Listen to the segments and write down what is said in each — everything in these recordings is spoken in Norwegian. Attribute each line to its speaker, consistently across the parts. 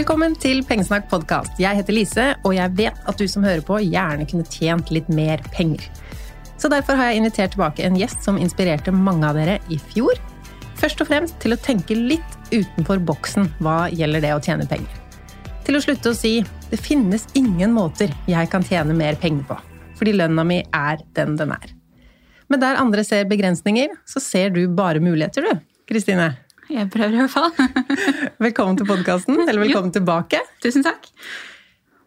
Speaker 1: Velkommen til Pengesnakk podkast. Jeg heter Lise, og jeg vet at du som hører på, gjerne kunne tjent litt mer penger. Så derfor har jeg invitert tilbake en gjest som inspirerte mange av dere i fjor. Først og fremst til å tenke litt utenfor boksen hva gjelder det å tjene penger. Til å slutte å si det finnes ingen måter jeg kan tjene mer penger på, fordi lønna mi er den den er. Men der andre ser begrensninger, så ser du bare muligheter, du. Kristine.
Speaker 2: Jeg prøver i hvert fall.
Speaker 1: Velkommen til podkasten, eller velkommen tilbake.
Speaker 2: Tusen takk.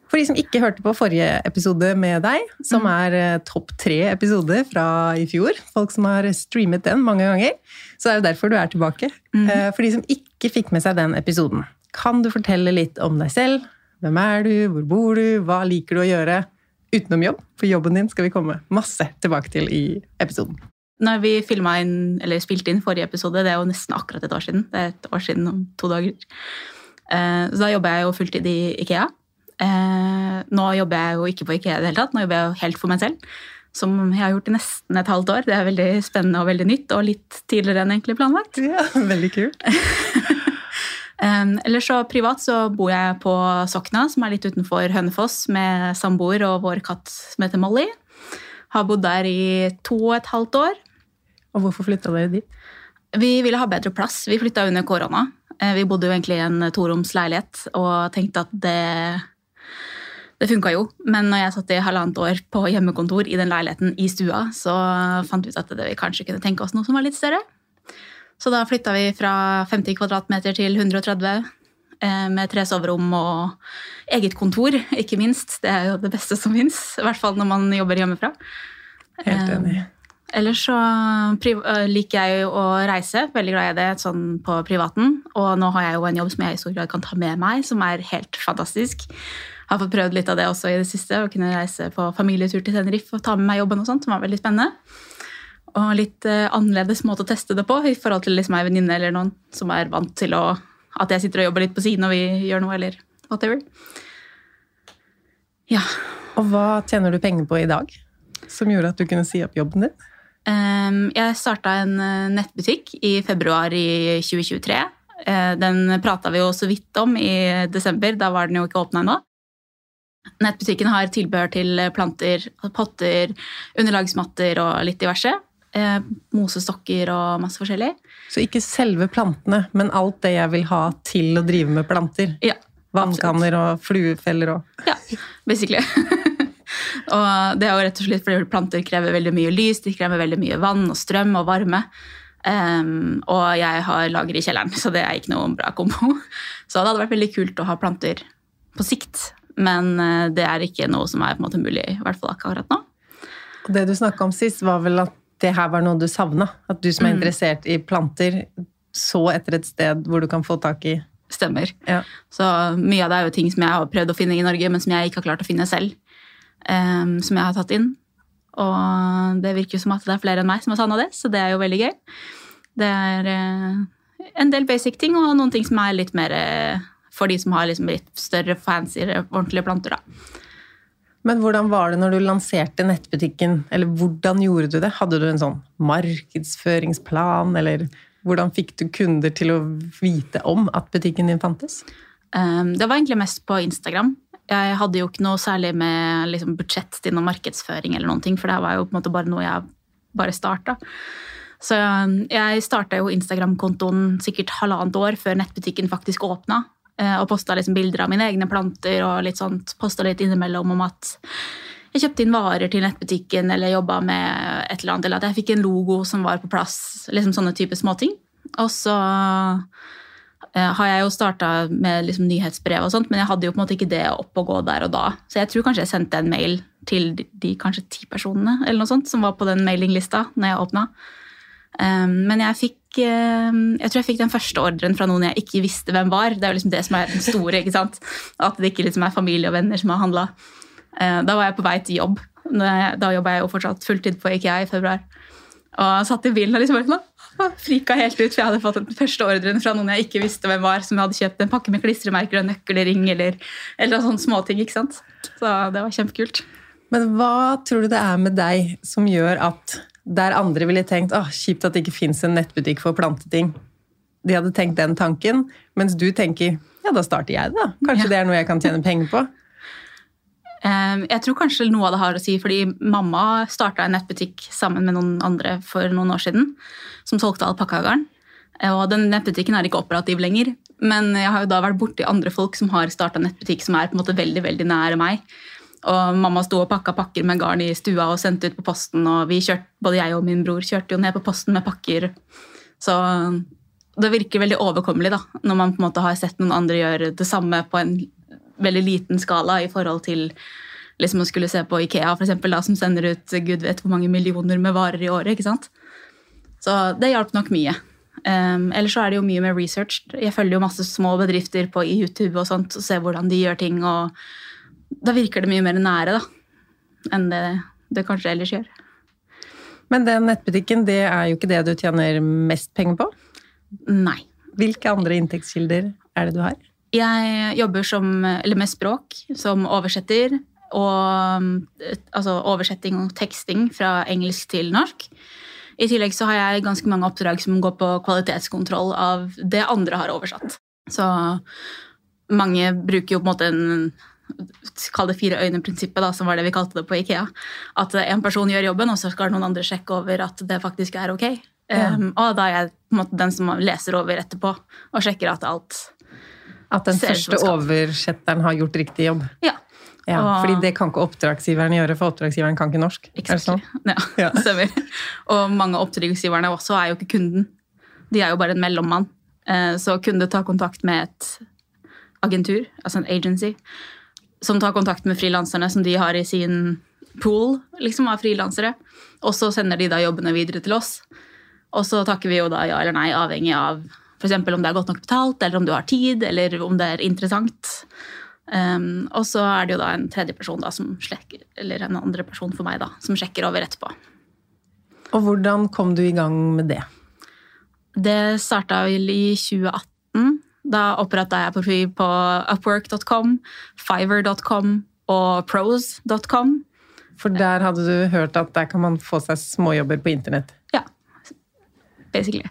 Speaker 1: For de som ikke hørte på forrige episode med deg, som er eh, topp tre episode fra i fjor, folk som har streamet den mange ganger, så er det derfor du er tilbake. Mm. For de som ikke fikk med seg den episoden, kan du fortelle litt om deg selv? Hvem er du? Hvor bor du? Hva liker du å gjøre utenom jobb? For jobben din skal vi komme masse tilbake til i episoden.
Speaker 2: Når vi filmet inn, eller spilte inn forrige episode, det er jo nesten akkurat et år siden. Det er et år siden om to dager. Eh, Så da jobber jeg jo fulltid i Ikea. Eh, Nå jobber jeg jo ikke på Ikea i det hele tatt, nå jobber jeg jo helt for meg selv. Som jeg har gjort i nesten et halvt år. Det er veldig spennende og veldig nytt, og litt tidligere enn egentlig planlagt.
Speaker 1: Ja, veldig kult.
Speaker 2: Eller ellers så privat så bor jeg på Sokna, som er litt utenfor Hønefoss, med samboer og vår katt som heter Molly. Har bodd der i to og et halvt år.
Speaker 1: Og hvorfor flytta dere dit?
Speaker 2: Vi ville ha bedre plass. Vi flytta under korona. Eh, Vi bodde jo egentlig i en toroms leilighet og tenkte at det det funka jo, men når jeg satt i halvannet år på hjemmekontor i den leiligheten i stua, så fant vi ut at det, vi kanskje kunne tenke oss noe som var litt større. Så da flytta vi fra 50 kvadratmeter til 130, eh, med tre soverom og eget kontor, ikke minst. Det er jo det beste som fins, i hvert fall når man jobber hjemmefra.
Speaker 1: Helt
Speaker 2: Eh,
Speaker 1: enig.
Speaker 2: Ellers så øh, liker jeg å reise. Veldig glad i det sånn på privaten. Og nå har jeg jo en jobb som jeg i stor grad kan ta med meg, som er helt fantastisk. Har fått prøvd litt av det også i det siste. Å kunne reise på familietur til Tenerife og ta med meg jobben og sånt, som var veldig spennende. Og litt annerledes måte å teste det på i forhold til liksom ei venninne eller noen som er vant til å, at jeg sitter og jobber litt på siden og vi gjør noe, eller whatever. Ja.
Speaker 1: Og hva tjener du penger på i dag? Som gjorde at du kunne si opp jobben din?
Speaker 2: Ehm, Jeg starta en eh, nettbutikk i februar i 2023. Eh, Den prata vi jo så vidt om i desember, da var den jo ikke åpna ennå. Nettbutikken har tilbehør til planter, potter, underlagsmatter og litt diverse. Eh, Mosestokker og masse forskjellig.
Speaker 1: Så ikke selve plantene, men alt det jeg vil ha til å drive med planter.
Speaker 2: Ja,
Speaker 1: Vannkanner og fluefeller og
Speaker 2: Ja, basically. Og det er jo rett og slett fordi planter krever veldig mye lys, de krever veldig mye vann og strøm og varme. Um, og jeg har lager i kjelleren, så det er ikke noen bra kombo. Så det hadde vært veldig kult å ha planter på sikt, men uh, det er ikke noe som er på en måte mulig, i hvert fall akkurat nå.
Speaker 1: Det du snakka om sist, var vel at det her var noe du savna? At du som er interessert i planter, så etter et sted hvor du kan få tak i
Speaker 2: Stemmer.
Speaker 1: Ja.
Speaker 2: Så mye av det er jo ting som jeg har prøvd å finne i Norge, men som jeg ikke har klart å finne selv. um, som jeg har tatt inn. Og det virker som at det er flere enn meg som har savna det, så det er jo veldig gøy. Det er uh, en del basic ting og noen ting som er litt mer uh, for de som har liksom litt større, fancy, ordentlige planter. da.
Speaker 1: Men hvordan var det når du lanserte nettbutikken? Eller hvordan gjorde du det? Hadde du en sånn markedsføringsplan, eller hvordan fikk du kunder til å vite om at butikken din fantes?
Speaker 2: Um, det var egentlig mest på Instagram. Jeg hadde jo ikke noe særlig med liksom, budsjett til noe markedsføring, eller noen ting, for det var jo på en måte bare noe jeg bare starta. Så um, jeg starta jo Instagram-kontoen sikkert halvannet år før nettbutikken faktisk åpna. Eh, Og posta liksom bilder av mine egne planter og litt sånt. Posta litt innimellom om at jeg kjøpte inn varer til nettbutikken eller jobba med et eller annet, eller at jeg fikk en logo som var på plass. liksom Sånne type småting. Og så eh, har jeg jo starta med liksom nyhetsbrev, og sånt, men jeg hadde jo på en måte ikke det opp og gå der og da. Så jeg tror kanskje jeg sendte en mail til de, de kanskje ti personene eller noe sånt, som var på den mailinglista når jeg åpna. Um, men jeg fikk um, jeg tror jeg fikk den første ordren fra noen jeg ikke visste hvem var. Det er jo liksom det som er den store. ikke sant? At det ikke liksom er familie og venner som har handla. Uh, da var jeg på vei til jobb. Jeg- Da jobba jeg jo fortsatt fulltid på IKEA i februar. Og satt i bilen og liksom bare frika helt ut, for jeg hadde fått den første ordren fra noen jeg ikke visste hvem var, som hadde kjøpt en pakke med klistremerker og nøkkelring eller, eller sånne småting. ikke sant? Så det var kjempekult.
Speaker 1: Men hva tror du det er med deg som gjør at der andre ville tenkt åh, kjipt at det ikke fins en nettbutikk for planteting, de hadde tenkt den tanken, mens du tenker ja, da starter jeg det, da. Kanskje
Speaker 2: Ja.
Speaker 1: det er noe jeg kan tjene penger på?
Speaker 2: Jeg tror kanskje noe av det har å si, fordi mamma starta en nettbutikk sammen med noen andre for noen år siden, som solgte alpakkagarn. Og den nettbutikken er ikke operativ lenger, men jeg har jo da vært borti andre folk som har starta nettbutikk som er på en måte veldig veldig nære meg. Og mamma sto og pakka pakker med garn i stua og sendte ut på posten, og vi kjørte, både jeg og min bror kjørte jo ned på posten med pakker. Så det virker veldig overkommelig da, når man på en måte har sett noen andre gjøre det samme på en veldig liten skala i forhold til liksom å skulle se på Ikea, for eksempel, da, som sender ut gud vet hvor mange millioner med varer i året. ikke sant? Så det hjalp nok mye. Um, ellers så er det jo mye med research. Jeg følger jo masse små bedrifter på YouTube og sånt, og ser hvordan de gjør ting. og Da virker det mye mer nære da, enn det det kanskje ellers gjør.
Speaker 1: Men den nettbutikken, det er jo ikke det du tjener mest penger på.
Speaker 2: Nei.
Speaker 1: Hvilke andre inntektskilder er det du har?
Speaker 2: Jeg jobber som, eller med språk som oversetter. Og altså oversetting og teksting fra engelsk til norsk. I tillegg så har jeg ganske mange oppdrag som går på kvalitetskontroll av det andre har oversatt. Så mange bruker jo på en måte en Kall det fire øyne-prinsippet, som var det vi kalte det på Ikea. At en person gjør jobben, og så skal noen andre sjekke over at det faktisk er ok.
Speaker 1: Ja.
Speaker 2: Um, og da er jeg måte den som leser over etterpå og sjekker at alt
Speaker 1: At den første oversetteren har gjort riktig jobb?
Speaker 2: Ja.
Speaker 1: Ja,
Speaker 2: Og-
Speaker 1: fordi det kan ikke oppdragsgiveren gjøre, for oppdragsgiveren kan ikke norsk. Det sånn?
Speaker 2: Ja,
Speaker 1: Ja.
Speaker 2: stemmer. Og mange av oppdragsgiverne også er jo ikke kunden. De er jo bare en mellommann. Eh, Så kunde ta kontakt med et agentur, altså en agency, som tar kontakt med frilanserne som de har i sin pool liksom, av frilansere. Og så sender de da jobbene videre til oss. Og så takker vi jo da ja eller nei, avhengig av f.eks. om det er godt nok betalt, eller om du har tid, eller om det er interessant. Um, og så er det jo da en tredje person da, som slekker, eller en andre person for meg da, som sjekker over etterpå.
Speaker 1: Og hvordan kom du i gang med det?
Speaker 2: Det starta vel i 2018. Da oppretta jeg profil på upwork.com, fiver.com og pros.com.
Speaker 1: For der hadde du hørt at der kan man få seg småjobber på internett.
Speaker 2: Ja, basically.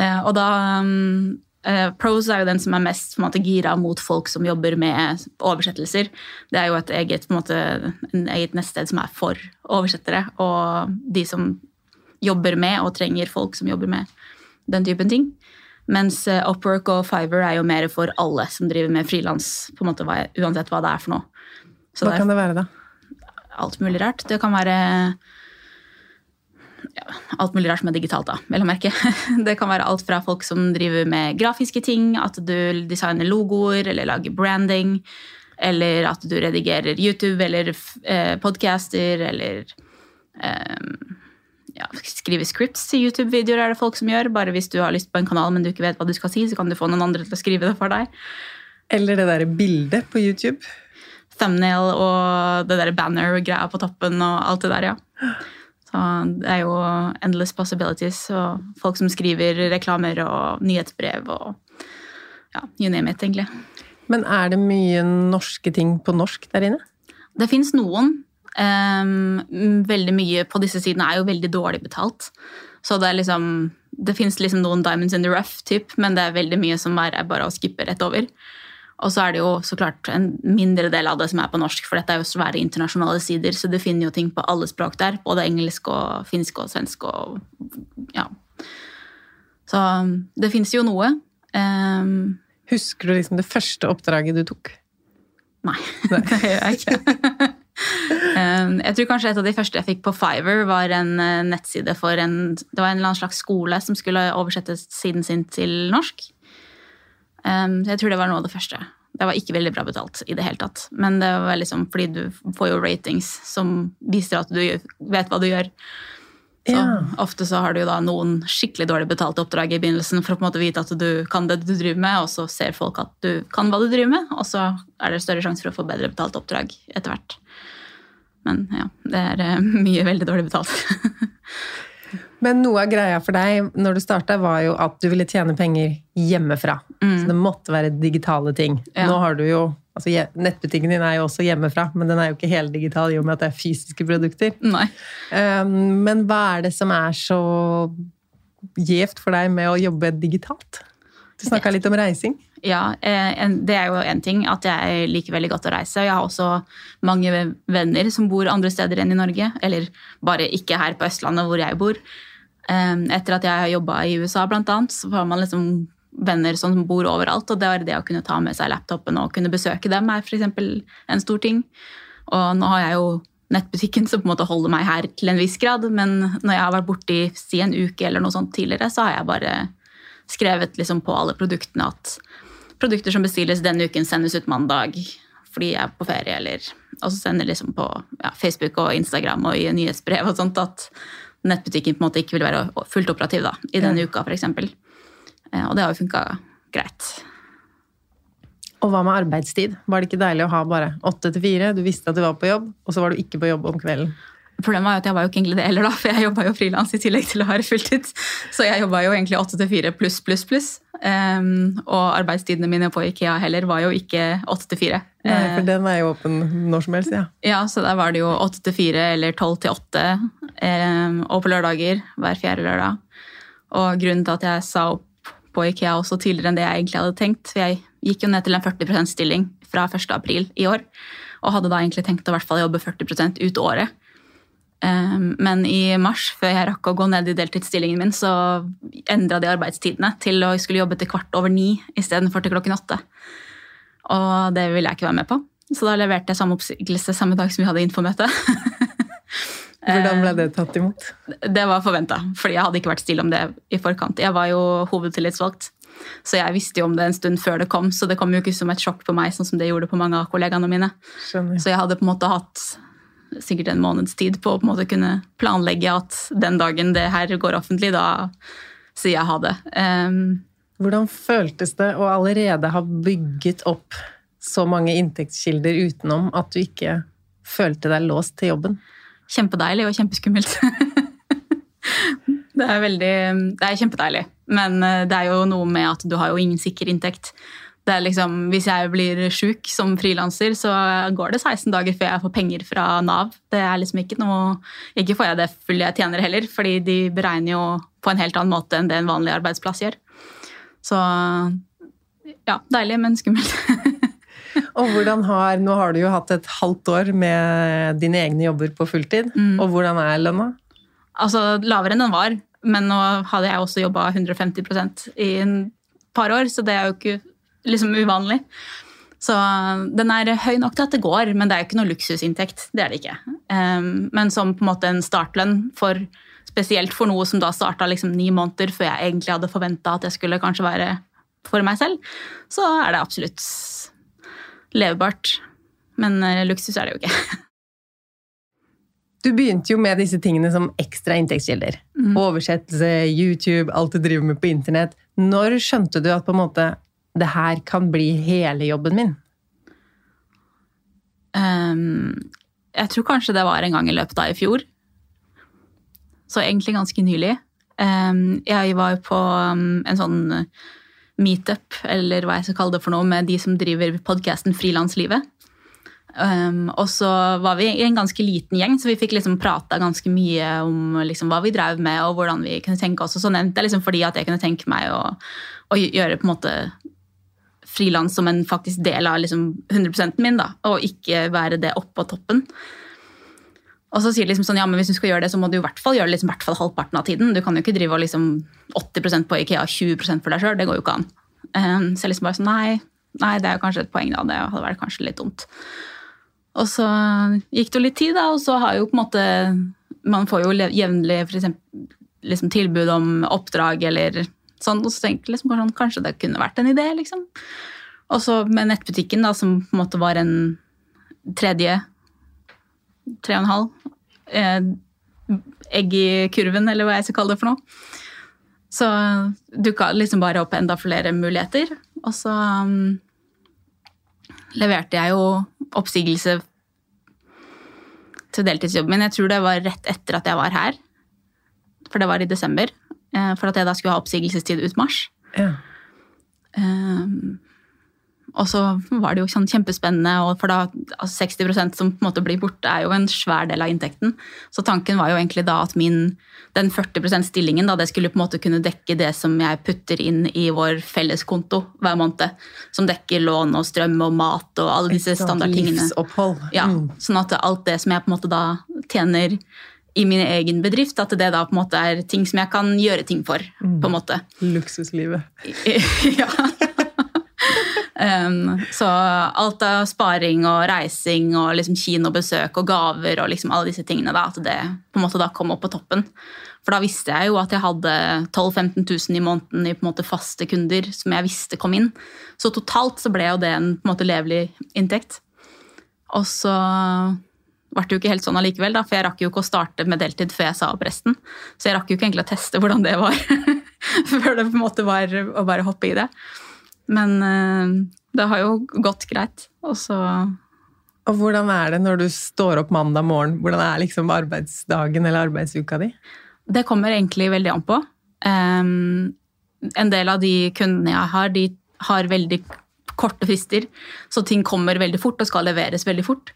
Speaker 2: Eh, og da um, eh, Pros er jo den som er mest måte, gira mot folk som jobber med oversettelser. Det er jo et eget, på en måte, en eget nettsted som er for oversettere og de som jobber med og trenger folk som jobber med den typen ting. Mens eh, Upwork og Fiverr er jo mer for alle som driver med frilans, uansett hva det er for noe. Så
Speaker 1: Hva
Speaker 2: det er
Speaker 1: kan det være, da?
Speaker 2: alt mulig rart. Det kan være ja, alt mulig rart som er digitalt, da, vel å merke. Det kan være alt fra folk som driver med grafiske ting, at du designer logoer eller lager branding, eller at du redigerer YouTube eller eh, podcaster, eller eh, ja, skrive scripts til YouTube-videoer, er det folk som gjør. Bare hvis du har lyst på en kanal, men du ikke vet hva du skal si, så kan du få noen andre til å skrive det for deg.
Speaker 1: Eller det derre bildet på YouTube.
Speaker 2: Thumbnail og det der banner-greia på toppen og alt det der, ja. Så det er jo endless possibilities. Og folk som skriver reklamer og nyhetsbrev og ja, you name it, egentlig.
Speaker 1: Men er det mye norske ting på norsk der inne?
Speaker 2: Det fins noen. Um, veldig mye på disse sidene er jo veldig dårlig betalt. Så det er liksom Det fins liksom noen diamonds in the rough, typ, men det er veldig mye som er bare å skippe rett over. Og så er det jo så klart en mindre del av det som er på norsk, for dette er jo svære internasjonale sider, så du finner jo ting på alle språk der. Både engelsk og finsk og svensk og ja. Så det fins jo noe. Um,
Speaker 1: Husker du liksom det første oppdraget du tok?
Speaker 2: Nei, det gjør jeg ikke. um, jeg tror kanskje et av de første jeg fikk på Fiver, var en uh, nettside for en Det var en eller annen slags skole som skulle oversette siden sin til norsk. Um, jeg tror det var noe av det første. Det var ikke veldig bra betalt i det hele tatt. Men det var liksom fordi du får jo ratings som viser at du vet hva du gjør. Så
Speaker 1: Ja.
Speaker 2: ofte så har du da noen skikkelig dårlig betalte oppdrag i begynnelsen for å på en måte vite at du kan det du driver med, og så ser folk at du kan hva du driver med, og så er det større sjanse for å få bedre betalt oppdrag etter hvert. Men ja, det er eh, mye veldig dårlig betalt.
Speaker 1: Men noe av greia for deg når du starta, var jo at du ville tjene penger hjemmefra. Så det måtte være digitale ting.
Speaker 2: Ja.
Speaker 1: Nå har du jo altså Nettbutikken din er jo også hjemmefra, men den er jo ikke heldigital i og med at det er fysiske produkter.
Speaker 2: Nei.
Speaker 1: Um, men hva er det som er så gjevt for deg med å jobbe digitalt? Du snakka litt om reising.
Speaker 2: Ja, eh, det er jo en ting at jeg liker veldig godt å reise. Jeg har også mange venner som bor andre steder enn i Norge. Eller bare ikke her på Østlandet, hvor jeg bor. Eh, Etter at jeg har jobba i USA, blant annet, så får man liksom venner som bor overalt. Og det var det å kunne ta med seg laptopen og kunne besøke dem er f.eks. en stor ting. Og nå har jeg jo nettbutikken som på en måte holder meg her til en viss grad, men når jeg har vært borte i si en uke eller noe sånt tidligere, så har jeg bare skrevet liksom på alle produktene at produkter som bestilles denne uken, sendes ut mandag fordi jeg er på ferie, eller Og så sender liksom på ja, Facebook og Instagram og i nyhetsbrev og sånt at nettbutikken på en måte ikke vil være fullt operativ da, i denne uka, f.eks. Og det har jo funka greit.
Speaker 1: Og hva med arbeidstid? Var det ikke deilig å ha bare åtte til fire? Du visste at du var på jobb, og så var du ikke på jobb om kvelden.
Speaker 2: Problemet var jo at jeg var jo ikke egentlig det heller, da, for jeg jobba jo frilans i tillegg til å være fulltid. Så jeg jobba jo egentlig åtte til fire pluss, pluss, pluss. Um, og arbeidstidene mine på Ikea heller var jo ikke åtte til fire.
Speaker 1: Nei, for den er jo åpen når som helst, ja.
Speaker 2: Ja, så der var det jo åtte til fire eller tolv til åtte. Um, og på lørdager hver fjerde lørdag. Og grunnen til at jeg sa opp på Ikea også tidligere enn det jeg egentlig hadde tenkt, for jeg gikk jo ned til en 40% stilling fra 1. april i år, og hadde da egentlig tenkt å i hvert fall jobbe 40 ut året. Um, Men i mars, før jeg rakk å gå ned i deltidsstillingen min, så endra de arbeidstidene til å skulle jobbe til kvart over ni istedenfor til klokken åtte. Og det ville jeg ikke være med på. Så da leverte jeg samme oppsigelse samme dag som vi hadde infomøte.
Speaker 1: Hvordan ble det tatt imot?
Speaker 2: Det var forventa, fordi jeg hadde ikke vært stille om det i forkant. Jeg var jo hovedtillitsvalgt, så jeg visste jo om det en stund før det kom. Så det kom jo ikke som et sjokk på meg, sånn som det gjorde på mange av kollegaene mine.
Speaker 1: Skjønner.
Speaker 2: Så jeg hadde på en måte hatt sikkert en måneds tid på å på en måte kunne planlegge at den dagen det her går offentlig, da sier jeg ha det. Um,
Speaker 1: Hvordan føltes det å allerede ha bygget opp så mange inntektskilder utenom at du ikke følte deg låst til jobben?
Speaker 2: Kjempedeilig og kjempeskummelt. det er veldig Det er kjempedeilig, men eh, det er jo noe med at du har jo ingen sikker inntekt. Det er liksom, Hvis jeg blir sjuk som frilanser, så går det 16 dager før jeg får penger fra Nav. Det er liksom Ikke noe, ikke får jeg det fulle jeg tjener heller, fordi de beregner jo på en helt annen måte enn det en vanlig arbeidsplass gjør. Så ja, deilig, men skummelt.
Speaker 1: Og hvordan har, Nå har du jo hatt et halvt år med dine egne jobber på fulltid. Og hvordan er lønna?
Speaker 2: Altså lavere enn den var, men nå hadde jeg også jobba 150% i en par år, så det er jo ikke liksom uvanlig. Så den er høy nok til at det går, men det er jo ikke noe luksusinntekt. Det er det ikke. Um, men som på en måte en startlønn, for, spesielt for noe som da starta liksom ni måneder før jeg egentlig hadde forventa at jeg skulle kanskje være for meg selv, så er det absolutt levebart. Men uh, luksus er det jo ikke.
Speaker 1: Du begynte jo med disse tingene som ekstra inntektskilder.
Speaker 2: Mm.
Speaker 1: Oversettelse, YouTube, alt du driver med på internett. Når skjønte du at på en måte det her kan bli hele jobben min?
Speaker 2: Um, jeg tror kanskje det var en gang i løpet av i fjor. Så egentlig ganske nylig. Um, jeg var på um, en sånn meetup, eller hva jeg skal kalle det for noe, med de som driver podkasten Frilanslivet. Um, og så var vi i en ganske liten gjeng, så vi fikk liksom prata ganske mye om liksom, hva vi drev med og hvordan vi kunne tenke oss. Og så nevnte jeg liksom fordi at jeg kunne tenke meg å, å gjøre på en måte frilans som en faktisk del av liksom 100 min, da, og ikke være det oppå toppen. Og så sier de liksom sånn, ja, men hvis du skal gjøre det, så må du i hvert fall gjøre det liksom, hvert fall halvparten av tiden. Du kan jo ikke drive og liksom 80% på Ikea og 20% for deg sjøl. Det går jo ikke an. Um, så jeg liksom bare sånn, nei, nei, det er jo kanskje et poeng, da. Det hadde vært kanskje litt dumt. Og så gikk det jo litt tid, da, og så har jo på en måte Man får jo jevnlig eksempel, liksom tilbud om oppdrag eller sånn, og så tenkte jeg liksom sånn, kanskje det kunne vært en idé, liksom. Og så med nettbutikken, da, som på en måte var en tredje Tre og en halv eh, egg i kurven, eller hva jeg skal kalle det for noe. Så dukka liksom bare opp enda flere muligheter. Og så um, leverte jeg jo oppsigelse til deltidsjobben min. Jeg tror det var rett etter at jeg var her. For det var i desember. eh, For at jeg da skulle ha oppsigelsestid ut mars.
Speaker 1: Ja.
Speaker 2: Um, og så var det jo sånn kjempespennende, og for da altså 60% som på en måte blir borte, er jo en svær del av inntekten. Så tanken var jo egentlig da at min, den 40% stillingen da, det skulle på en måte kunne dekke det som jeg putter inn i vår felleskonto hver måned. Som dekker lån og strøm og mat og alle disse standardtingene.
Speaker 1: Livsopphold.
Speaker 2: Ja,
Speaker 1: Mm.
Speaker 2: Sånn at alt det som jeg på en måte da tjener i min egen bedrift, at det da på en måte er ting som jeg kan gjøre ting for. på en måte.
Speaker 1: Luksuslivet.
Speaker 2: ja. Um, så alt av sparing og reising og liksom kinobesøk og gaver og liksom alle disse tingene, da, at det på en måte da kom opp på toppen. For da visste jeg jo at jeg hadde 12 000-15 000 i måneden i på en måte faste kunder som jeg visste kom inn. Så totalt så ble jo det en på en måte levelig inntekt. Og så ble det jo ikke helt sånn allikevel, da, for jeg rakk jo ikke å starte med deltid før jeg sa opp resten. Så jeg rakk jo ikke egentlig å teste hvordan det var, før det på en måte var å bare hoppe i det. Men eh, det har jo gått greit. Og så
Speaker 1: Og hvordan er det når du står opp mandag morgen? Hvordan er liksom arbeidsdagen eller arbeidsuka di?
Speaker 2: Det kommer egentlig veldig an på. Um, en del av de kundene jeg har, de har veldig korte frister, så ting kommer veldig fort og skal leveres veldig fort.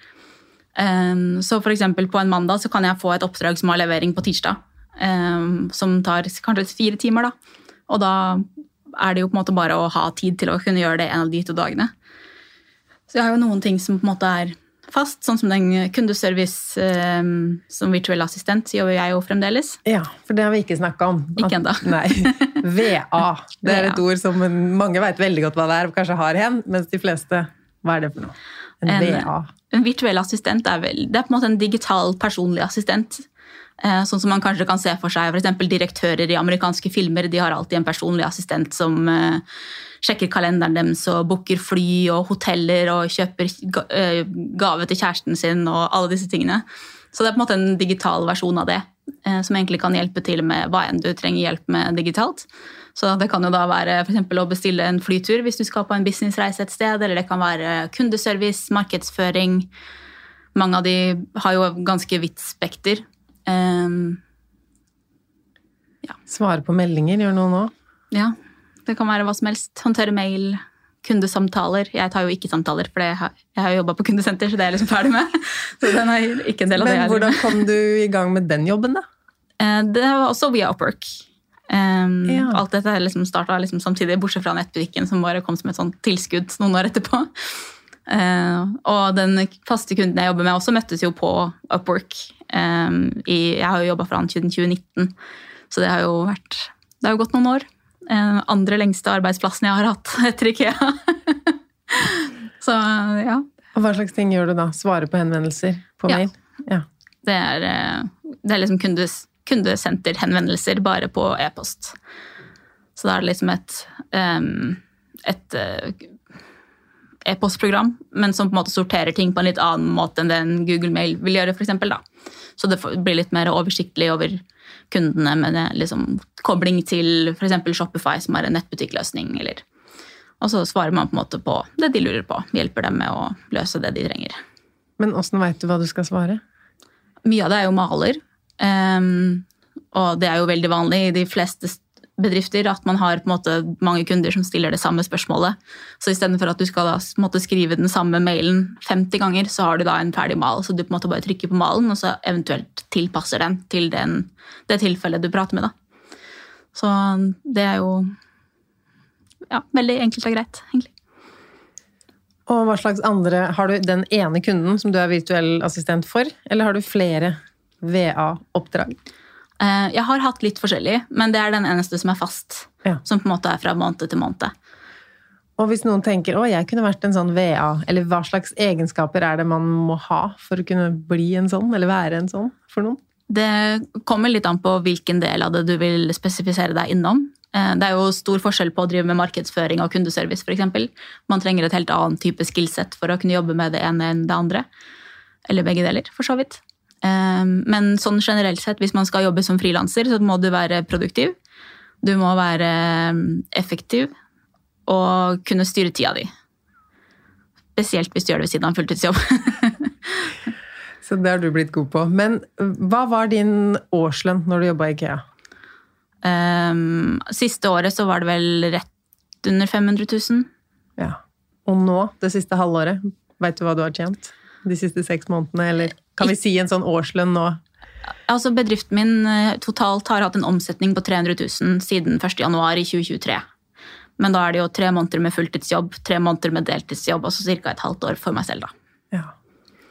Speaker 2: Um, så eksempel på en mandag så kan jeg få et oppdrag som har levering på tirsdag. Um, som tar kanskje fire timer, da. Og da er det jo på en måte bare å ha tid til å kunne gjøre det en av de to dagene. Så jeg har jo noen ting som på en måte er fast, sånn som den kundeservice um, som virtuell assistent gjør jeg jo fremdeles.
Speaker 1: Ja, for det har vi ikke snakka om.
Speaker 2: Ikke enda.
Speaker 1: Nei. VA. Det er et ord som mange veit veldig godt hva det er, og kanskje har hen, mens de fleste Hva er det for noe? En,
Speaker 2: En-
Speaker 1: VA.
Speaker 2: En virtuell assistent er, vel, det er på en måte en digital personlig assistent. Eh, Sånn som man kanskje kan se for seg eksempel direktører i amerikanske filmer. De har alltid en personlig assistent som eh, sjekker kalenderen deres og booker fly og hoteller og kjøper eh, gave til kjæresten sin og alle disse tingene. Så det er på en måte en digital versjon av det, som egentlig kan hjelpe til med hva enn du trenger hjelp med digitalt. Så det kan jo da være for å bestille en flytur hvis du skal på en businessreise et sted, eller det kan være kundeservice, markedsføring. Mange av de har jo ganske vidt spekter. Um,
Speaker 1: Svare på meldinger, gjør noe nå?
Speaker 2: ja, det kan være hva som helst. Håndtere mail, kundesamtaler. Jeg tar jo ikke samtaler, for det har- jeg har jo jobba på kundesenter, så det er jeg liksom ferdig med. Så den er ikke en del av det
Speaker 1: Men
Speaker 2: jeg driver
Speaker 1: hvordan kom du i gang med den jobben, da?
Speaker 2: Eh, Det var også via Upwork. Um,
Speaker 1: Ja.
Speaker 2: Alt dette liksom starta liksom samtidig, bortsett fra nettbutikken, som bare kom som et sånt tilskudd noen år etterpå. Uh, og den faste kunden jeg jobber med, også møttes jo på Upwork. I, jeg har jo jobba for han siden 2019, så det har jo vært Det har jo gått noen år. Andre lengste arbeidsplassen jeg har hatt etter Ikea. Så ja,
Speaker 1: Og hva slags ting gjør du da? Svare på henvendelser på mail? Ja.
Speaker 2: det er, eh, det er liksom kundes, kundesenterhenvendelser bare på e-post. Så da er det liksom et, et eh, e-postprogram, men som på en måte sorterer ting på en litt annen måte enn det en Google Mail vil gjøre, for eksempel, da. Så det blir litt mer oversiktlig over kundene med liksom, kobling til f.eks. Shopify, som er en nettbutikkløsning. Eller. Og så svarer man på en måte på det de lurer på. Hjelper dem med å løse det de trenger.
Speaker 1: Men åssen veit du hva du skal svare?
Speaker 2: Mye av det er jo maler. Um, og det er jo veldig vanlig i de fleste st- bedrifter at man har måte mange kunder som stiller det samme spørsmålet. Så istedenfor at du skal da måtte skrive den samme mailen 50 ganger, så har du da en ferdig mal. Så du på en måte bare trykker på malen, og så eventuelt tilpasser den til den, det tilfellet du prater med. da. Så det er jo ja, veldig enkelt og greit, egentlig.
Speaker 1: Og hva slags andre Har du den ene kunden som du er virtuell assistent for, eller har du flere VA-oppdrag?
Speaker 2: Eh, Jeg har hatt litt forskjellig, men det er den eneste som er fast.
Speaker 1: Ja.
Speaker 2: Som på en måte er fra måned til måned.
Speaker 1: Og hvis noen tenker å, jeg kunne vært en sånn VA, eller hva slags egenskaper er det man må ha for å kunne bli en sånn, eller være en sånn for noen?
Speaker 2: Det kommer litt an på hvilken del av det du vil spesifisere deg innom. Eh, Det er jo stor forskjell på å drive med markedsføring og kundeservice f.eks. Man trenger et helt annet type skillset for å kunne jobbe med det ene enn det andre. Eller begge deler, for så vidt. Eh, Men sånn generelt sett, hvis man skal jobbe som frilanser, så må du være produktiv. Du må være eh, effektiv og kunne styre tida di. Spesielt hvis du gjør det ved siden av en fulltidsjobb.
Speaker 1: Så det har du blitt god på. Men hva var din årslønn når du jobba i IKEA?
Speaker 2: Um, siste året så var det vel rett under 500 000.
Speaker 1: Ja. Og nå, det siste halvåret, veit du hva du har tjent? De siste seks månedene, eller kan vi si en sånn årslønn nå?
Speaker 2: Altså Bedriften min eh, totalt har hatt en omsetning på 300 000 siden 1. januar i 2023. Men da er det jo tre måneder med fulltidsjobb, tre måneder med deltidsjobb og så ca. et halvt år for meg selv. da.
Speaker 1: Ja.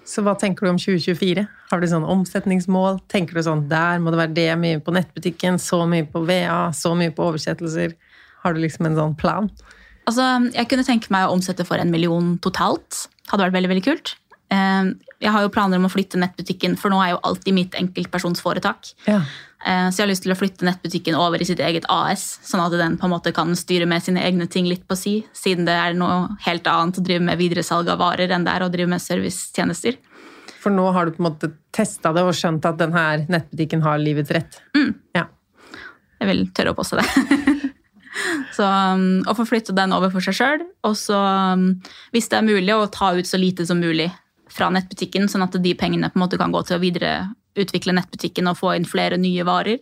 Speaker 1: Så hva tenker du om 2024? Har du sånn omsetningsmål? Tenker du sånn der må det være det mye på nettbutikken, så mye på VA, så mye på oversettelser? Har du liksom en sånn plan?
Speaker 2: Altså, Jeg kunne tenke meg å omsette for en million totalt. Hadde vært veldig, veldig kult. Jeg har jo planer om å flytte nettbutikken, for nå er jo alt i mitt enkeltpersonsforetak.
Speaker 1: Ja.
Speaker 2: Eh, Så jeg har lyst til å flytte nettbutikken over i sitt eget AS, sånn at den på en måte kan styre med sine egne ting litt på si, siden det er noe helt annet å drive med videresalg av varer enn det er å drive med servicetjenester.
Speaker 1: For nå har du på en måte testa det og skjønt at denne nettbutikken har livets rett. Ja.
Speaker 2: Jeg vil tørre å påstå det. så um, å få flytte den over for seg sjøl, og så, um, hvis det er mulig, å ta ut så lite som mulig fra nettbutikken, sånn at de pengene på en måte kan gå til å videreutvikle nettbutikken og få inn flere nye varer.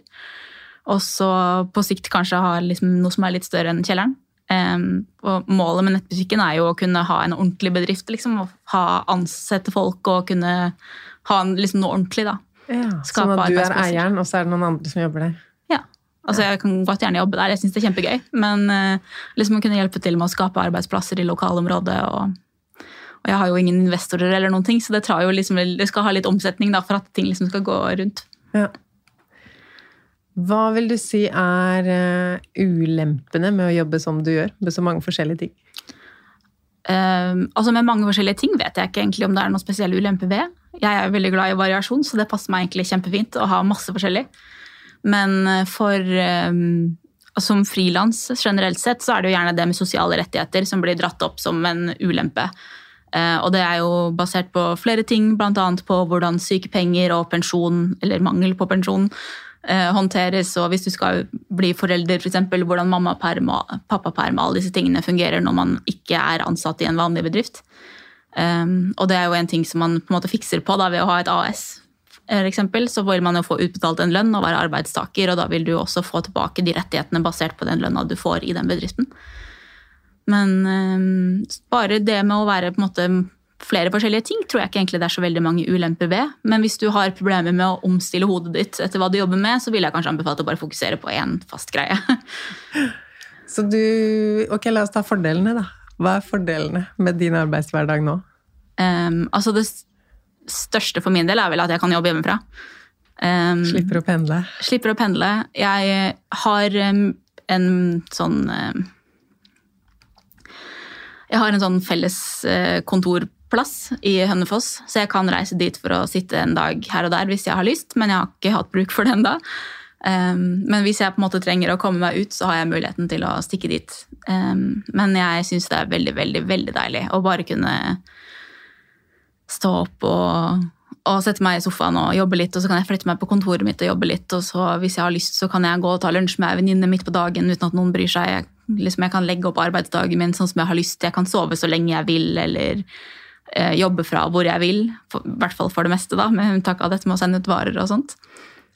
Speaker 2: Og så på sikt kanskje ha liksom noe som er litt større enn kjelleren. Um, og målet med nettbutikken er jo å kunne ha en ordentlig bedrift. liksom, og ha Ansette folk og kunne ha en, liksom noe ordentlig. da.
Speaker 1: ja. Sånn at du er eieren, og så er det noen andre som jobber der.
Speaker 2: Ja. Altså, Jeg kan godt gjerne jobbe der, jeg syns det er kjempegøy. Men eh, liksom å kunne hjelpe til med å skape arbeidsplasser i lokalområdet. Og, og jeg har jo ingen investorer, eller noen ting, så det, liksom, det skal ha litt omsetning da, for at ting liksom skal gå rundt.
Speaker 1: Ja. Hva vil du si er eh, ulempene med å jobbe som du gjør, med så mange forskjellige ting?
Speaker 2: Um, altså Med mange forskjellige ting vet jeg ikke egentlig om det er noen spesiell ulempe ved. Jeg er veldig glad i variasjon, så det passer meg egentlig kjempefint å ha masse forskjellig. Men eh, for um, som frilans generelt sett, så er det jo gjerne det med sosiale rettigheter som blir dratt opp som en ulempe. Eh, Og det er jo basert på flere ting, bl.a. på hvordan sykepenger og pensjon, eller mangel på pensjon, eh, håndteres. Og hvis du skal bli forelder, f.eks., for hvordan mammaperm og pappaperm og alle disse tingene fungerer når man ikke er ansatt i en vanlig bedrift. Um, og det er jo en ting som man på en måte fikser på da, ved å ha et AS. For eksempel, så vil man jo få utbetalt en lønn og være arbeidstaker, og da vil du også få tilbake de rettighetene basert på den lønna du får i den bedriften. Men um, bare det med å være på en måte flere forskjellige ting tror jeg ikke egentlig det er så veldig mange ulemper ved. Men hvis du har problemer med å omstille hodet ditt etter hva du jobber med, så vil jeg kanskje anbefale å bare fokusere på én fast greie.
Speaker 1: Så du Ok, la oss ta fordelene, da. Hva er fordelene med din arbeidshverdag nå?
Speaker 2: Um, altså det største for min del er vel at jeg kan jobbe hjemmefra. Um,
Speaker 1: Slipper å pendle?
Speaker 2: slipper å pendle. Jeg har um, en sånn Jeg har en sånn felles eh, kontorplass i Hønefoss, så jeg kan reise dit for å sitte en dag her og der hvis jeg har lyst, men jeg har ikke hatt bruk for det ennå. Um, men hvis jeg på en måte trenger å komme meg ut, så har jeg muligheten til å stikke dit. Um, men jeg syns det er veldig, veldig, veldig deilig å bare kunne stå opp og, og sette meg i sofaen og jobbe litt, og så kan jeg flytte meg på kontoret mitt og jobbe litt, og så hvis jeg har lyst, så kan jeg gå og ta lunsj med ei venninne midt på dagen uten at noen bryr seg. Jeg, liksom, jeg kan legge opp arbeidsdagen min sånn som jeg har lyst. til. Jeg kan sove så lenge jeg vil, eller eh, jobbe fra hvor jeg vil. For, I hvert fall for det meste, da, med unntak av dette med å sende ut varer og sånt.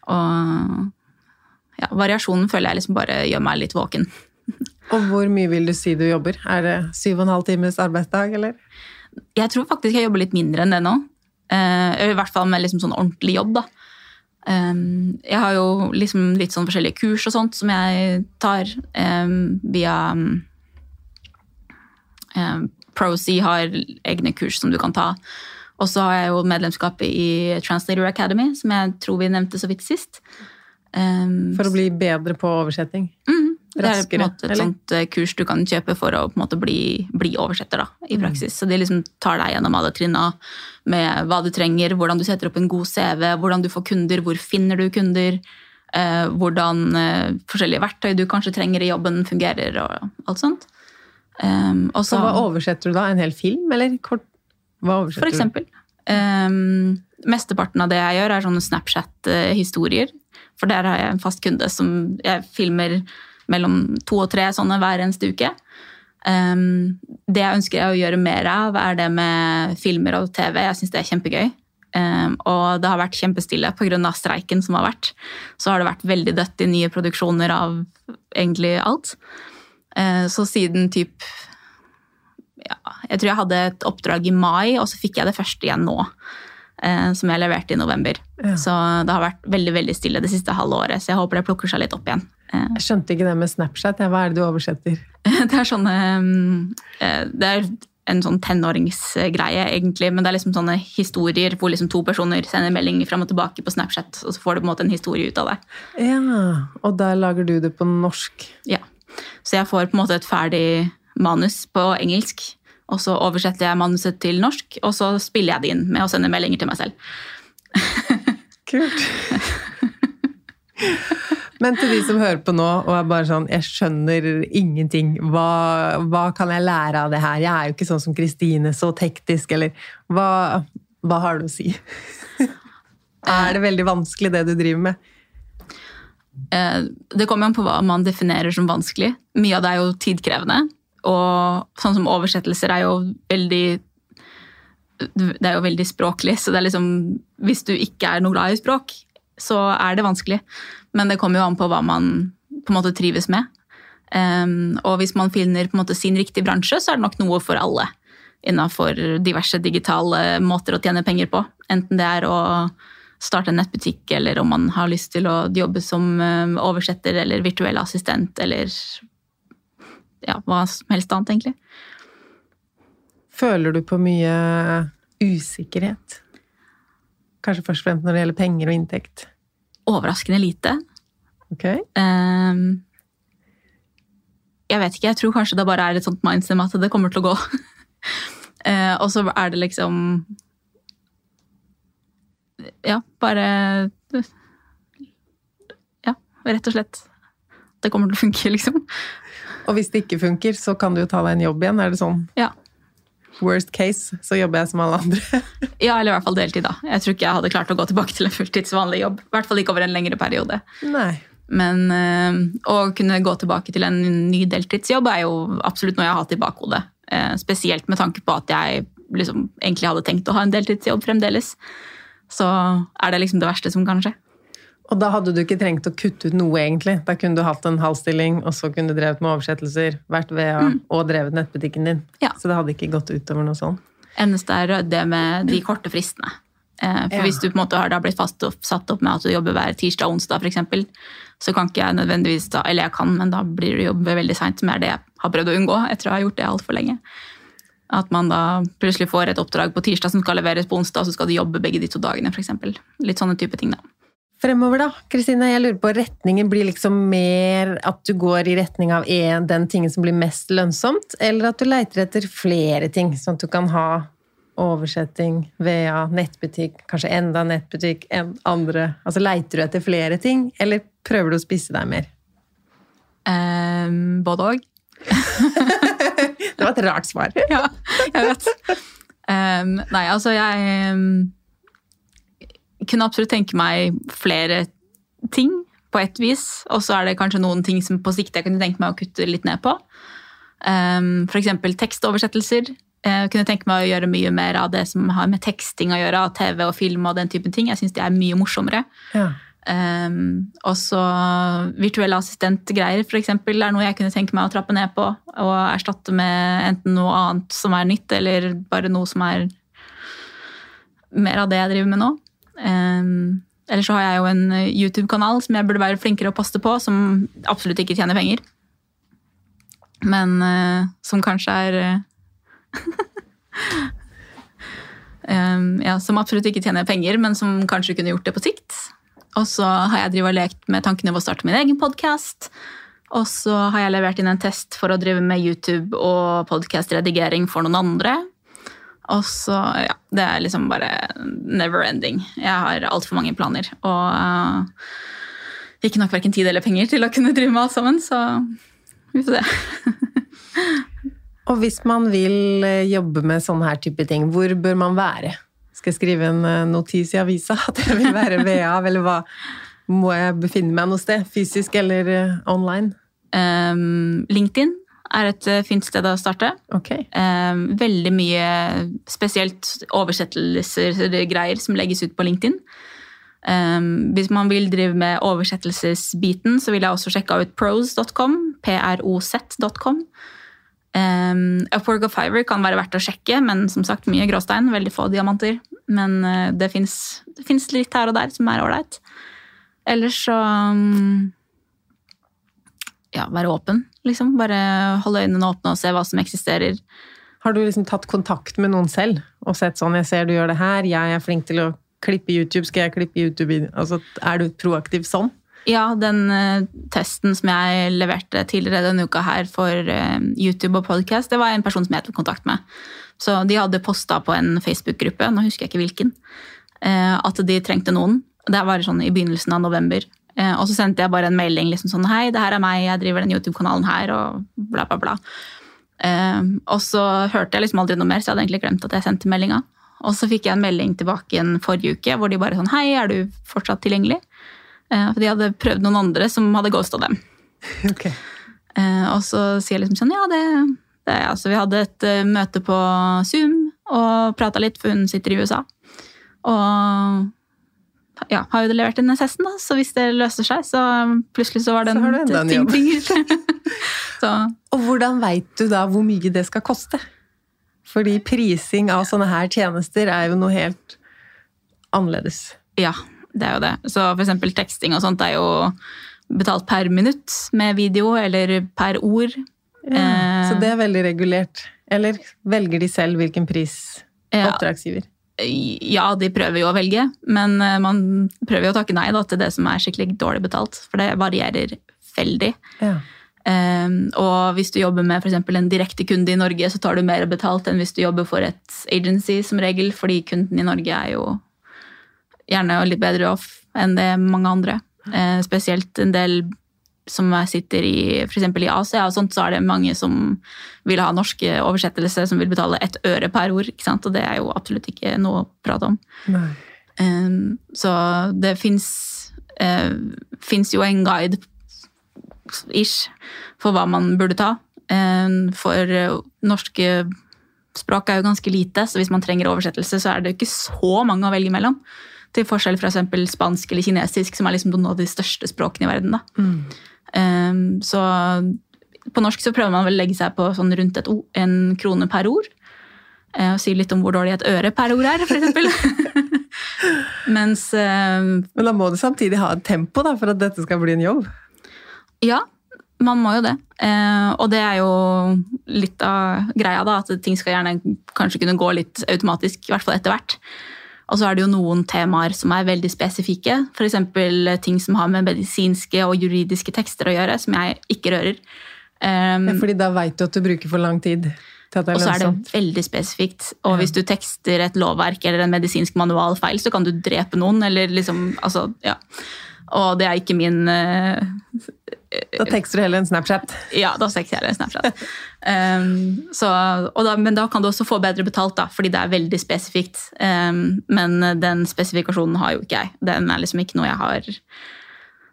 Speaker 2: Og ja, variasjonen føler jeg liksom bare gjør meg litt våken.
Speaker 1: Og hvor mye vil du si du jobber? Er det syv og en halv times arbeidsdag, eller?
Speaker 2: Jeg tror faktisk jeg jobber litt mindre enn det nå. Eh, I hvert fall med liksom sånn ordentlig jobb, da. Um, jeg har jo liksom litt sånn forskjellige kurs og sånt som jeg tar um, via um, ProSea har egne kurs som du kan ta. Og så har jeg jo medlemskapet i Translator Academy, som jeg tror vi nevnte så vidt sist.
Speaker 1: For å bli bedre på oversetting?
Speaker 2: mm, det er på en måte et sånt eh, kurs du kan kjøpe for å på en måte bli, bli oversetter da,
Speaker 1: Mm.
Speaker 2: i praksis. Så de liksom tar deg gjennom alle trinna med hva du trenger, hvordan du setter opp en god CV, hvordan du får kunder, hvor finner du kunder, eh, hvordan eh, forskjellige verktøy du kanskje trenger i jobben fungerer og alt sånt. Um, og
Speaker 1: Så hva oversetter du da? En hel film, eller kort? Hva oversetter
Speaker 2: for eksempel. Um, mesteparten av det jeg gjør, er sånne Snapchat-historier. For der har jeg en fast kunde som jeg filmer mellom to og tre sånne hver eneste uke. Um, det jeg ønsker jeg å gjøre mer av, er det med filmer og TV. Jeg syns det er kjempegøy. Um, og det har vært kjempestille pga. streiken som har vært. Så har det vært veldig dødt i nye produksjoner av egentlig alt. Uh, så siden typ ja, Jeg tror jeg hadde et oppdrag i mai, og så fikk jeg det første igjen nå. eh, Som jeg leverte i november.
Speaker 1: Ja.
Speaker 2: Så det har vært veldig veldig stille det siste halve året. Så jeg håper det plukker seg litt opp igjen.
Speaker 1: Jeg skjønte ikke det med Snapchat. Hva er det du oversetter?
Speaker 2: Det er sånne mm, eh, Det er en sånn tenåringsgreie, egentlig. Men det er liksom sånne historier hvor liksom to personer sender melding fram og tilbake på Snapchat, og så får du på en måte en historie ut av det.
Speaker 1: Ja, og der lager du det på norsk.
Speaker 2: Ja. Så jeg får på en måte et ferdig manus på engelsk, og så oversetter jeg manuset til norsk, og så spiller jeg det inn med å sende meldinger til meg selv.
Speaker 1: Kult. Men til de som hører på nå og er bare sånn Jeg skjønner ingenting. Hva, hva kan jeg lære av det her? Jeg er jo ikke sånn som Kristine, så teknisk, eller hva, hva har du å si? er det veldig vanskelig, det du driver med?
Speaker 2: Eh, Det kommer an på hva man definerer som vanskelig. Mye av det er jo tidkrevende. Og sånn som oversettelser er jo veldig Det er jo veldig språklig, så det er liksom Hvis du ikke er noe glad i språk, så er det vanskelig. Men det kommer jo an på hva man på en måte trives med. Um, og hvis man finner på en måte sin riktige bransje, så er det nok noe for alle. Innafor diverse digitale måter å tjene penger på. Enten det er å starte en nettbutikk, eller om man har lyst til å jobbe som um, oversetter eller virtuell assistent, eller ja, hva som helst annet, egentlig.
Speaker 1: Føler du på mye usikkerhet? Kanskje først og fremst når det gjelder penger og inntekt?
Speaker 2: Overraskende lite.
Speaker 1: Ok?
Speaker 2: Um, jeg vet ikke, jeg tror kanskje det bare er et sånt mindset at det kommer til å gå. uh, og så er det liksom Ja, bare Ja, rett og slett. Det kommer til å funke, liksom.
Speaker 1: Og hvis det ikke funker, så kan du jo ta deg en jobb igjen. Er det sånn
Speaker 2: Ja.
Speaker 1: Worst case, så jobber jeg som alle andre?
Speaker 2: ja, eller i hvert fall deltid, da. Jeg tror ikke jeg hadde klart å gå tilbake til en fulltidsvanlig jobb. I hvert fall ikke over en lengre periode.
Speaker 1: Nei.
Speaker 2: Men øh, å kunne gå tilbake til en ny deltidsjobb er jo absolutt noe jeg har hatt i bakhodet. Eh, spesielt med tanke på at jeg liksom egentlig hadde tenkt å ha en deltidsjobb fremdeles. Så er det liksom det verste som kan skje.
Speaker 1: Og da hadde du ikke trengt å kutte ut noe, egentlig. Da kunne du hatt en halvstilling, og så kunne du drevet med oversettelser, vært ved og drevet nettbutikken din.
Speaker 2: Ja.
Speaker 1: Så det hadde ikke gått utover noe sånt.
Speaker 2: Eneste er det med de korte fristene. Eh, For
Speaker 1: Ja.
Speaker 2: Hvis du på en måte har da blitt fast opp, satt opp med at du jobber hver tirsdag og onsdag, eksempel, så kan ikke jeg nødvendigvis da, Eller jeg kan, men da blir du jobbe veldig seint, som er det jeg har prøvd å unngå etter å ha gjort det altfor lenge. At man da plutselig får et oppdrag på tirsdag som skal leveres på onsdag, og så skal du jobbe begge de to dagene, f.eks. Litt sånne type ting, da.
Speaker 1: Fremover, da, Kristine. Jeg lurer på retningen blir liksom mer at du går i retning av en, den tingen som blir mest lønnsomt, eller at du leiter etter flere ting, sånn at du kan ha oversetting, VA, nettbutikk, kanskje enda nettbutikk, en andre Altså leiter du etter flere ting, eller prøver du å spisse deg mer?
Speaker 2: Um, både òg.
Speaker 1: Det var et rart svar.
Speaker 2: ja, jeg vet. Um, nei, altså jeg um, kunne absolutt tenke meg flere ting på ett vis. Og så er det kanskje noen ting som på sikt jeg kunne tenke meg å kutte litt ned på. Um, F.eks. tekstoversettelser. Jeg kunne tenke meg å gjøre mye mer av det som har med teksting å gjøre, av TV og film og den typen ting. Jeg syns de er mye morsommere.
Speaker 1: Ja.
Speaker 2: Um, også virtuelle assistentgreier for eksempel, er noe jeg kunne tenke meg å trappe ned på. Og erstatte med enten noe annet som er nytt, eller bare noe som er mer av det jeg driver med nå. Um, eller så har jeg jo en YouTube-kanal som jeg burde være flinkere å poste på, som absolutt ikke tjener penger. Men uh, som kanskje er um, Ja, som absolutt ikke tjener penger, men som kanskje kunne gjort det på sikt. Og så har jeg drivet og lekt med tankene om å starte min egen podkast. Og så har jeg levert inn en test for å drive med YouTube og podkastredigering for noen andre. Og så, ja, Det er liksom bare never ending. Jeg har altfor mange planer. Og uh, ikke nok verken tid eller penger til å kunne drive med alt sammen, så vi får se.
Speaker 1: Og hvis man vil eh, jobbe med sånne her type ting, hvor bør man være? Skal jeg skrive en eh, notis i avisa at jeg vil være VA, eller hva? Må jeg befinne meg noe sted? Fysisk eller online?
Speaker 2: Um, LinkedIn er et uh, fint sted å starte.
Speaker 1: Ok.
Speaker 2: Um, veldig mye spesielt oversettelser greier som legges ut på LinkedIn. Um, hvis man vil drive med oversettelsesbiten, så vil jeg også sjekke ut pros.com. proz.com. Um, Upwork og Fiver kan være verdt å sjekke, men som sagt mye gråstein. Veldig få diamanter. Men uh, det fins litt her og der som er ålreit. Ellers så um, Ja, være åpen, liksom. Bare holde øynene åpne og se hva som eksisterer.
Speaker 1: Har du liksom tatt kontakt med noen selv og sett sånn 'Jeg ser du gjør det her, jeg er flink til å klippe YouTube, skal jeg klippe YouTube?' Altså, er du proaktiv sånn?
Speaker 2: Ja, den uh, testen som jeg leverte tidligere denne uka her for uh, YouTube og podcast, det var en person som jeg tok kontakt med. Så de hadde posta på en Facebook-gruppe, nå husker jeg ikke hvilken, uh, at de trengte noen. Det var sånn i begynnelsen av november. Og så sendte jeg bare en melding liksom sånn Hei, det her er meg, jeg driver den YouTube-kanalen her, og bla, bla, bla. og så hørte jeg liksom aldri noe mer, så jeg hadde egentlig glemt at jeg sendte meldinga. Og så fikk jeg en melding tilbake igjen forrige uke hvor de bare sånn Hei, er du fortsatt tilgjengelig? Eh, for de hadde prøvd noen andre som hadde ghosta dem.
Speaker 1: Okay.
Speaker 2: Eh, og så sier jeg liksom sånn, ja, det, det altså, Vi hadde et møte på Zoom og prata litt, for hun sitter i USA. Og ja, har jo levert inn SS-en, da, så hvis det løser seg, så plutselig så var det
Speaker 1: en
Speaker 2: ting, ting
Speaker 1: Og hvordan veit du da hvor mye det skal koste? Fordi prising av sånne her tjenester er jo noe helt annerledes.
Speaker 2: ja, det er jo det. Så eksempel teksting og sånt er jo betalt per minutt med video, eller per ord.
Speaker 1: Ja, så
Speaker 2: Eh,
Speaker 1: det er veldig regulert. Eller velger de selv hvilken pris oppdragsgiver?
Speaker 2: Ja, de prøver jo å velge, men eh, man prøver jo å takke nei da, til det som er skikkelig dårlig betalt, for det varierer veldig.
Speaker 1: Ja.
Speaker 2: Um, og hvis du jobber med for eksempel en direkte kunde i Norge, så tar du mer betalt enn hvis du jobber for et agency, som regel, fordi kunden i Norge er jo gjerne litt bedre off enn det mange andre. Uh, spesielt en del som sitter i eksempel i Asia, og sånt, så er det mange som vil ha norske oversettelser, som vil betale ett øre per ord. ikke sant? Og det er jo absolutt ikke noe å prate om. Um, så det fins fins jo en guide ish for hva man burde ta. Um, for uh, norske språk er jo ganske lite, så hvis man trenger oversettelse, så er det jo ikke så mange å velge mellom. Til forskjell fra spansk eller kinesisk, som er liksom noen av de største språkene i verden. da. Um, så på norsk så prøver man vel å legge seg på sånn rundt et, o- en krone per ord. eh, Og si litt om hvor dårlig et øre per ord er, f.eks. Mens eh,
Speaker 1: Men da må du samtidig ha et tempo da, for at dette skal bli en jobb.
Speaker 2: ja, man må jo det. Eh, og det er jo litt av greia, da, at ting skal gjerne kanskje kunne gå litt automatisk, i hvert fall etter hvert. Og så er det jo noen temaer som er veldig spesifikke. F.eks. ting som har med medisinske og juridiske tekster å gjøre, som jeg ikke rører. Um,
Speaker 1: Fordi da veit du at du bruker for lang tid.
Speaker 2: og så er det veldig spesifikt. Og hvis du tekster et lovverk eller en medisinsk manual feil, så kan du drepe noen. eller liksom, altså, ja. Og det er ikke min eh,
Speaker 1: Da tekster du heller en Snapchat.
Speaker 2: Ja, da tekster jeg en Snapchat. Um, så, da, men da kan du også få bedre betalt, da, fordi det er veldig spesifikt. Um, men den spesifikasjonen har jo ikke jeg. Den er liksom ikke noe jeg har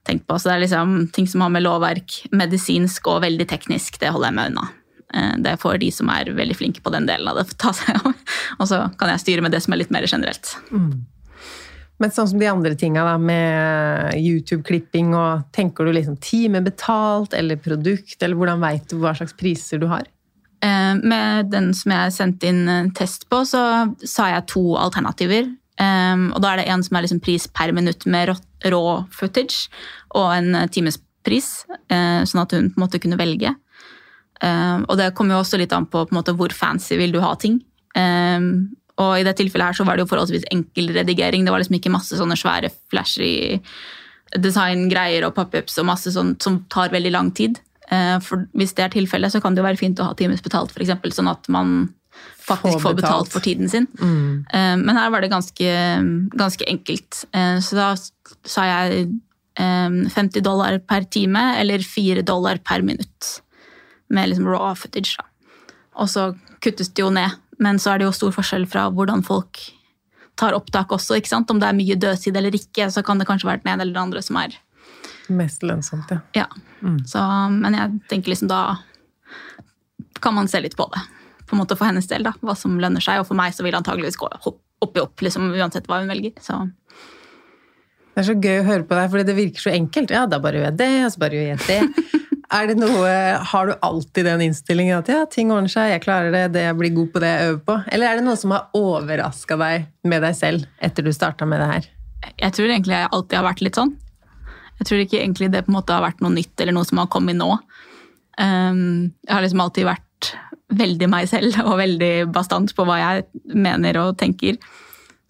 Speaker 2: tenkt på. Så det er liksom ting som har med lovverk, medisinsk og veldig teknisk, det holder jeg meg unna. Eh, Det får de som er veldig flinke på den delen av det, ta seg av. Og så kan jeg styre med det som er litt mer generelt.
Speaker 1: Men sånn som de andre tinga, med YouTube-klipping og Tenker du liksom time betalt eller produkt, eller hvordan veit du hva slags priser du har?
Speaker 2: Eh, Med den som jeg sendte inn test på, så sa jeg to alternativer. Eh, og da er det en som er liksom pris per minutt med rå, rå footage, og en eh, timespris, eh, sånn at hun på en måte kunne velge. Um, og det kommer jo også litt an på, på måte, hvor fancy vil du ha ting. Um, og i det tilfellet her så var det jo forholdsvis enkel redigering. Det var liksom ikke masse sånne svære flashy designgreier og pop-ups og masse sånt som tar veldig lang tid. Eh, For hvis det er tilfellet, så kan det jo være fint å ha times betalt, eksempel, sånn at man faktisk
Speaker 1: Får
Speaker 2: betalt for tiden sin. Mm. Men her var det ganske, ganske enkelt. Eh, Så da sa jeg eh, 50 dollar per time eller 4 dollar per minutt. Med liksom raw footage. Da. Og så kuttes det jo ned. Men så er det jo stor forskjell fra hvordan folk tar opptak også. ikke sant? Om det er mye dødtid eller ikke, så kan det kanskje være den ene eller den andre som er
Speaker 1: Mest lønnsomt, ja.
Speaker 2: ja. Så, men jeg tenker liksom da kan man se litt på det. På en måte For hennes del, da, hva som lønner seg. Og for meg så vil det antageligvis gå opp i opp, liksom, uansett hva hun velger. Så
Speaker 1: Det er så gøy å høre på deg, fordi det virker så enkelt. Ja, da bare gjør jeg det, og så bare gjør jeg det. Er det noe, Har du alltid den innstillingen at ja, ting ordner seg, jeg klarer det, det jeg blir god på det jeg øver på? Eller er det noe som har overraska deg med deg selv etter du starta med det her?
Speaker 2: jeg tror egentlig jeg alltid har vært litt sånn. Jeg tror ikke egentlig det på en måte har vært noe nytt eller noe som har kommet nå. Um, jeg har liksom alltid vært veldig meg selv og veldig bastant på hva jeg mener og tenker.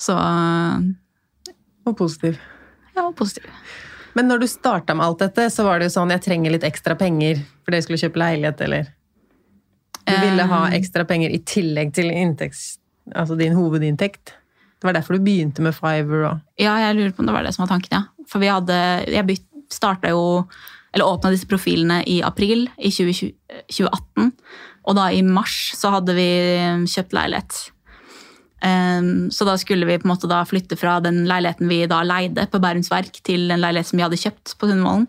Speaker 2: Så
Speaker 1: Og positiv.
Speaker 2: ja, og positiv.
Speaker 1: Men når du starta med alt dette, så var det jo sånn jeg trenger litt ekstra penger fordi jeg skulle kjøpe leilighet, eller? Du ville ha ekstra penger i tillegg til inntekts, altså din hovedinntekt. Det var derfor du begynte med Fiver og
Speaker 2: Ja, jeg lurer på om det var det som var tanken, ja. For vi hadde Jeg starta jo Eller åpna disse profilene i april i 2020, 2018. Og da i mars så hadde vi kjøpt leilighet. Så da skulle vi på en måte da flytte fra den leiligheten vi da leide på Bærums Verk, til en leilighet som vi hadde kjøpt på Sundvolden.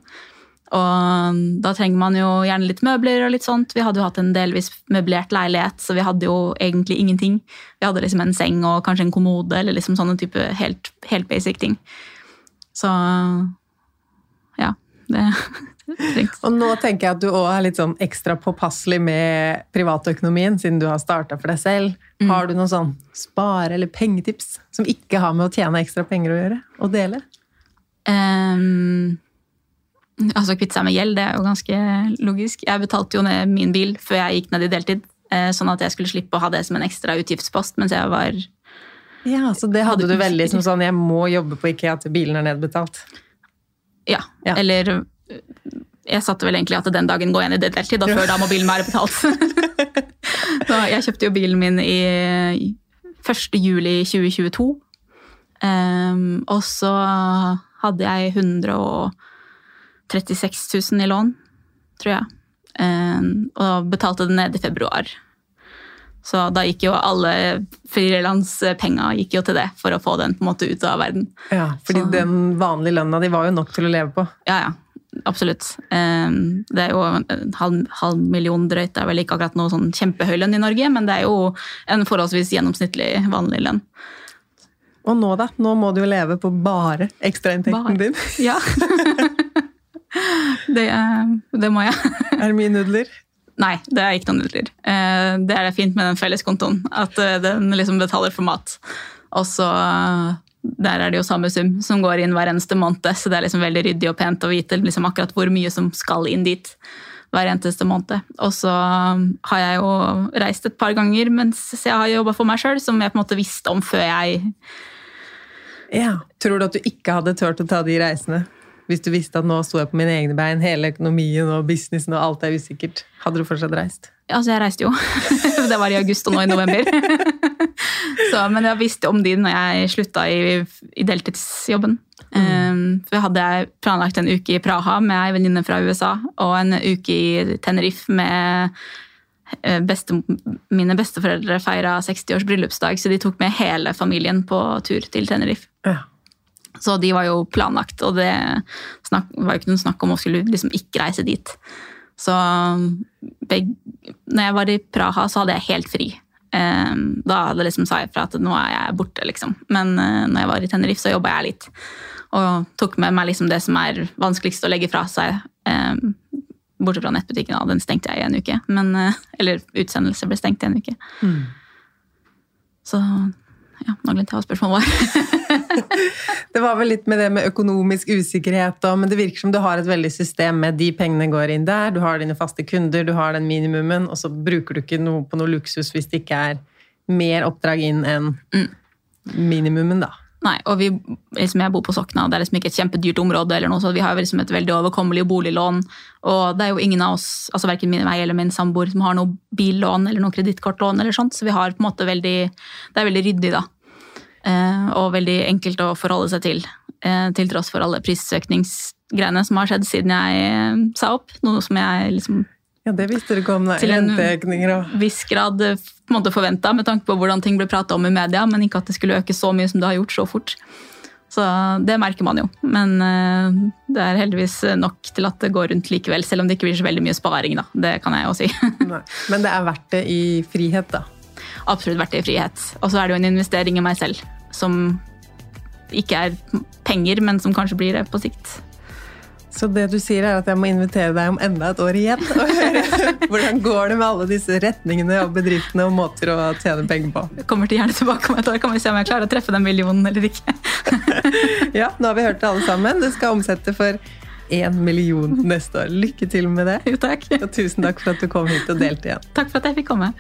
Speaker 2: Og da trenger man jo gjerne litt møbler og litt sånt. Vi hadde jo hatt en delvis møblert leilighet, så vi hadde jo egentlig ingenting. Vi hadde liksom en seng og kanskje en kommode, eller liksom sånne type helt, helt basic ting. Så ja, det.
Speaker 1: Og nå tenker jeg at du òg er litt sånn ekstra påpasselig med privatøkonomien, siden du har starta for deg selv. Har du noen sånn spare- eller pengetips som ikke har med å tjene ekstra penger å gjøre? Å dele?
Speaker 2: Um, altså kvitte seg med gjeld, det er jo ganske logisk. Jeg betalte jo ned min bil før jeg gikk ned i deltid, eh, sånn at jeg skulle slippe å ha det som en ekstra utgiftspost mens jeg var
Speaker 1: Ja, så det hadde
Speaker 2: Hadde
Speaker 1: du veldig som sånn 'jeg må jobbe på IKEA til bilen er nedbetalt'.
Speaker 2: Ja,
Speaker 1: Ja.
Speaker 2: eller jeg satte vel egentlig at den dagen går jeg ned i deltid, og før da må bilen være betalt. Så jeg kjøpte jo bilen min i 1. juli 2022. Ehm, og så hadde jeg 136 000 i lån, tror jeg. Um, og betalte det ned i februar. Så da gikk jo alle frilanspenga gikk jo til det, for å få den på en måte ut av verden.
Speaker 1: Ja, fordi
Speaker 2: Så-
Speaker 1: den vanlige lønna di var jo nok til å leve på.
Speaker 2: Ja, ja. Absolutt. Ehm, Det er jo en halv, halv million drøyt. Det er vel ikke akkurat noe sånn kjempehøy lønn i Norge, men det er jo en forholdsvis gjennomsnittlig vanlig lønn.
Speaker 1: Og nå, da? Nå må du jo leve på bare ekstrainntekten din.
Speaker 2: Ja. det, det må jeg.
Speaker 1: Er det mye nudler?
Speaker 2: Nei, det er ikke noen nudler. Eh, Det er det fint med den felleskontoen, at eh, den liksom betaler for mat. Og så eh, der er det jo samme sum som går inn hver eneste måned, så det er liksom veldig ryddig og pent å vite liksom akkurat hvor mye som skal inn dit hver eneste måned. Og så har jeg jo reist et par ganger mens jeg har jobba for meg sjøl, som jeg på en måte visste om før jeg
Speaker 1: Ja. Tror du at du ikke hadde turt å ta de reisene? Hvis du visste at nå sto jeg på mine egne bein, hele økonomien og businessen og alt er usikkert. Hadde du fortsatt reist?
Speaker 2: Altså, jeg reiste jo. det var i august og nå i november. Så, men jeg visste om de når jeg slutta i, i deltidsjobben. Um, for jeg hadde planlagt en uke i Praha med ei venninne fra USA og en uke i Tenerife med eh, beste, mine besteforeldre feira 60-års bryllupsdag, så de tok med hele familien på tur til Tenerife.
Speaker 1: Ja.
Speaker 2: Så de var jo planlagt, og det snak, var jo ikke noe snakk om å skulle liksom ikke reise dit. Så begge, når jeg var i Praha, så hadde jeg helt fri. Eh, da hadde liksom sa jeg fra at nå er jeg borte, liksom. Men eh, når jeg var i Tenerife, så jobba jeg litt. Og tok med meg liksom det som er vanskeligst å legge fra seg. Eh, bortsett fra nettbutikken, og Den stengte jeg i en uke. Men, eh, eller utsendelse ble stengt i en uke. Så ja, nå glemte jeg hva spørsmålet var.
Speaker 1: Det var vel litt med det med økonomisk usikkerhet, og, men det virker som du har et veldig system med de pengene går inn der, du har dine faste kunder, du har den minimumen, og så bruker du ikke noe på noe luksus hvis det ikke er mer oppdrag inn enn minimumen, da.
Speaker 2: Nei, og vi, liksom jeg bor på Sokna, det er liksom ikke et kjempedyrt område, eller noe, så vi har liksom et veldig overkommelig boliglån. Og det er jo ingen av oss, altså verken min meg eller min samboer, som har noe billån eller noe kredittkortlån, eller sånt, så vi har på en måte veldig Det er veldig ryddig, da. Eh, og veldig enkelt å forholde seg til. Eh, til tross for alle prisøkningsgreiene som har skjedd siden jeg eh, sa opp. Noe som jeg liksom
Speaker 1: Ja, det visste du ikke om, nei.
Speaker 2: Til en- viss grad eh, på en måte forventa, med tanke på hvordan ting ble prata om i media, men ikke at det skulle øke så mye som det har gjort så fort. Så det merker man jo. Men eh, det er heldigvis nok til at det går rundt likevel, selv om det ikke blir så veldig mye sparing, da. Det kan jeg jo si.
Speaker 1: Men det er verdt det i frihet, da.
Speaker 2: Absolutt verdt det i frihet. Og så er det jo en investering i meg selv, som ikke er penger, men som kanskje blir det på sikt.
Speaker 1: Så det du sier er at jeg må invitere deg om enda et år igjen og høre hvordan går det med alle disse retningene og bedriftene og måter å tjene penger på.
Speaker 2: Jeg kommer til gjerne tilbake om et år, kan vi se om jeg klarer å treffe den millionen eller ikke.
Speaker 1: Ja, nå har vi hørt det alle sammen. Du skal omsette for én million neste år. Lykke til med det.
Speaker 2: Jo, takk.
Speaker 1: Og tusen takk for at du kom hit og delte igjen.
Speaker 2: Takk for at jeg fikk komme.